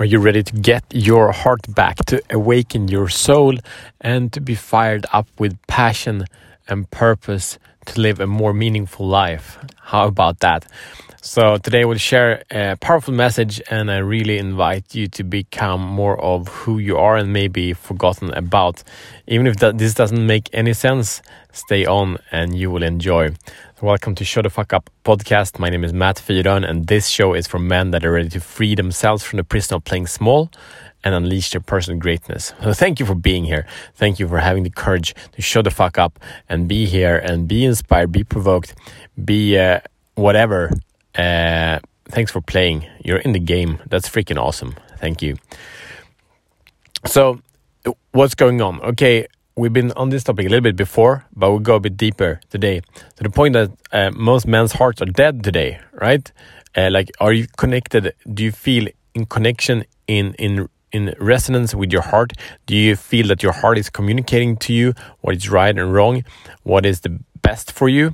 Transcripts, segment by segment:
Are you ready to get your heart back, to awaken your soul, and to be fired up with passion and purpose to live a more meaningful life? How about that? So, today we'll share a powerful message, and I really invite you to become more of who you are and maybe forgotten about. Even if that, this doesn't make any sense, stay on and you will enjoy. Welcome to Show the Fuck Up podcast. My name is Matt Fyron, and this show is for men that are ready to free themselves from the prison of playing small and unleash their personal greatness. So thank you for being here. Thank you for having the courage to show the fuck up and be here and be inspired, be provoked, be uh, whatever. Uh, thanks for playing. You're in the game. That's freaking awesome. Thank you. So, what's going on? Okay, we've been on this topic a little bit before, but we'll go a bit deeper today. To the point that uh, most men's hearts are dead today, right? Uh, like, are you connected? Do you feel in connection, in in in resonance with your heart? Do you feel that your heart is communicating to you what is right and wrong, what is the best for you?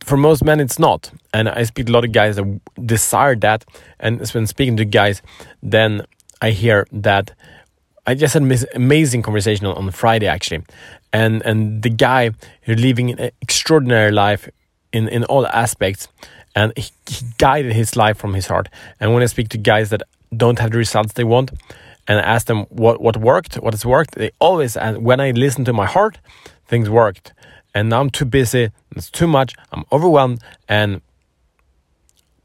For most men, it's not. And I speak a lot of guys that desire that. And when speaking to guys, then I hear that I just had an amazing conversation on, Friday actually, and and the guy he's living an extraordinary life in in all aspects, and he, he guided his life from his heart. And when I speak to guys that don't have the results they want, and I ask them what what worked, what has worked, they always and when I listen to my heart, things worked. And now I'm too busy, it's too much, I'm overwhelmed, and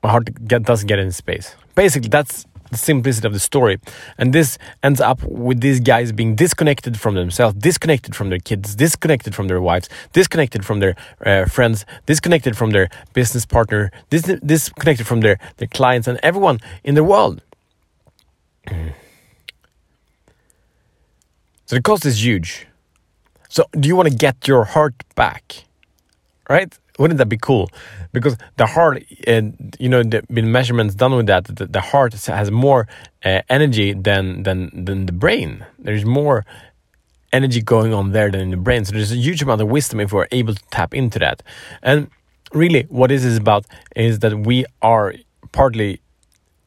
my heart get, doesn't get any space. Basically, that's the simplicity of the story. And this ends up with these guys being disconnected from themselves, disconnected from their kids, disconnected from their wives, disconnected from their uh, friends, disconnected from their business partner, dis disconnected from their, their clients and everyone in the world. So the cost is huge. So do you want to get your heart back? Right? wouldn't that be cool? Because the heart, you know, the been measurements done with that. The, heart has more uh, energy than than than the brain. There's more energy going on there than in the brain. So there's a huge amount of wisdom if we're able to tap into that. And really, what this is about is that we are partly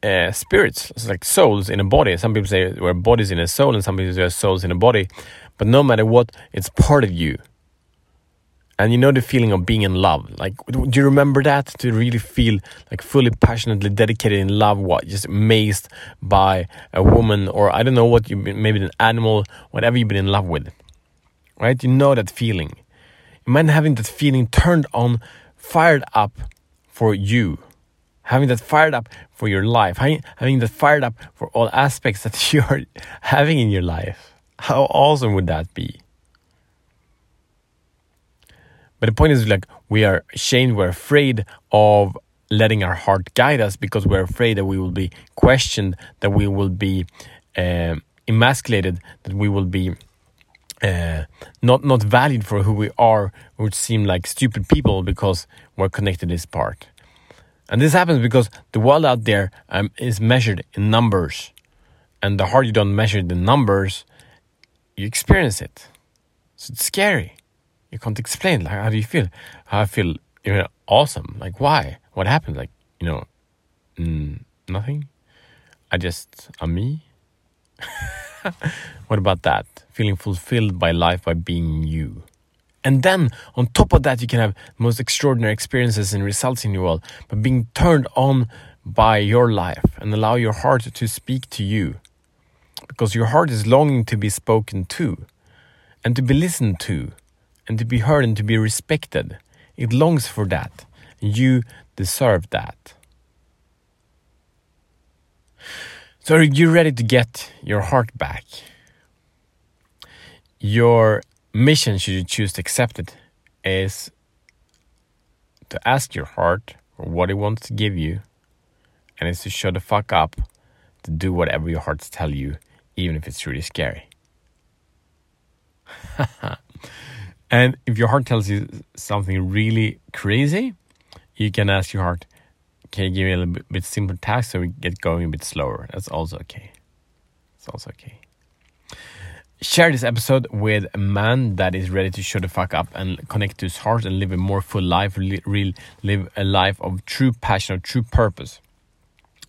uh, spirits, it's like souls in a body. Some people say we're bodies in a soul, and some people say we're souls in a body. But no matter what, it's part of you. And you know the feeling of being in love. Like do you remember that? To really feel like fully passionately dedicated in love what? Just amazed by a woman or i don't know what you maybe an animal whatever you've been in love with. Right? You know that feeling. Imagine having that feeling turned on fired up for you. Having that fired up for your life. Having that fired up for all aspects that you're having in your life how awesome would that be but the point is like we are ashamed, we're afraid of letting our heart guide us because we're afraid that we will be questioned, that we will be uh, emasculated, that we will be uh, not not valued for who we are, which seem like stupid people because we're connected this part. And this happens because the world out there um, is measured in numbers, and the harder you don't measure the numbers, you experience it. So it's scary you can't explain. Like, how do you feel? How I feel, you know, awesome. Like, why? What happened? Like, you know, mm, nothing. I just, I'm me. what about that? Feeling fulfilled by life by being you. And then on top of that, you can have most extraordinary experiences and results in your world, but being turned on by your life and allow your heart to speak to you. Because your heart is longing to be spoken to and to be listened to and to be heard and to be respected. It longs for that. And You deserve that. So, are you ready to get your heart back? Your mission, should you choose to accept it, is to ask your heart for what it wants to give you, and it's to shut the fuck up to do whatever your hearts tell you, even if it's really scary. And if your heart tells you something really crazy, you can ask your heart, can you give me a little bit, bit simple task so we get going a bit slower? That's also okay. It's also okay. Share this episode with a man that is ready to show the fuck up and connect to his heart and live a more full life, real live a life of true passion, of true purpose.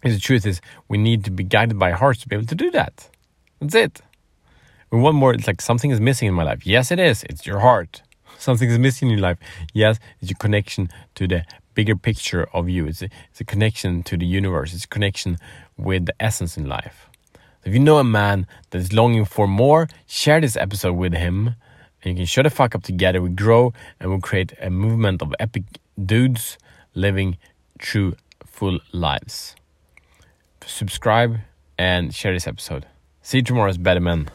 the truth is, we need to be guided by hearts to be able to do that. That's it. We want more. It's like something is missing in my life. Yes, it is. It's your heart. Something is missing in your life. Yes, it's your connection to the bigger picture of you. It's a, it's a connection to the universe. It's a connection with the essence in life. So if you know a man that is longing for more, share this episode with him. And you can shut the fuck up together. We grow and we create a movement of epic dudes living true full lives. Subscribe and share this episode. See you tomorrow as better men.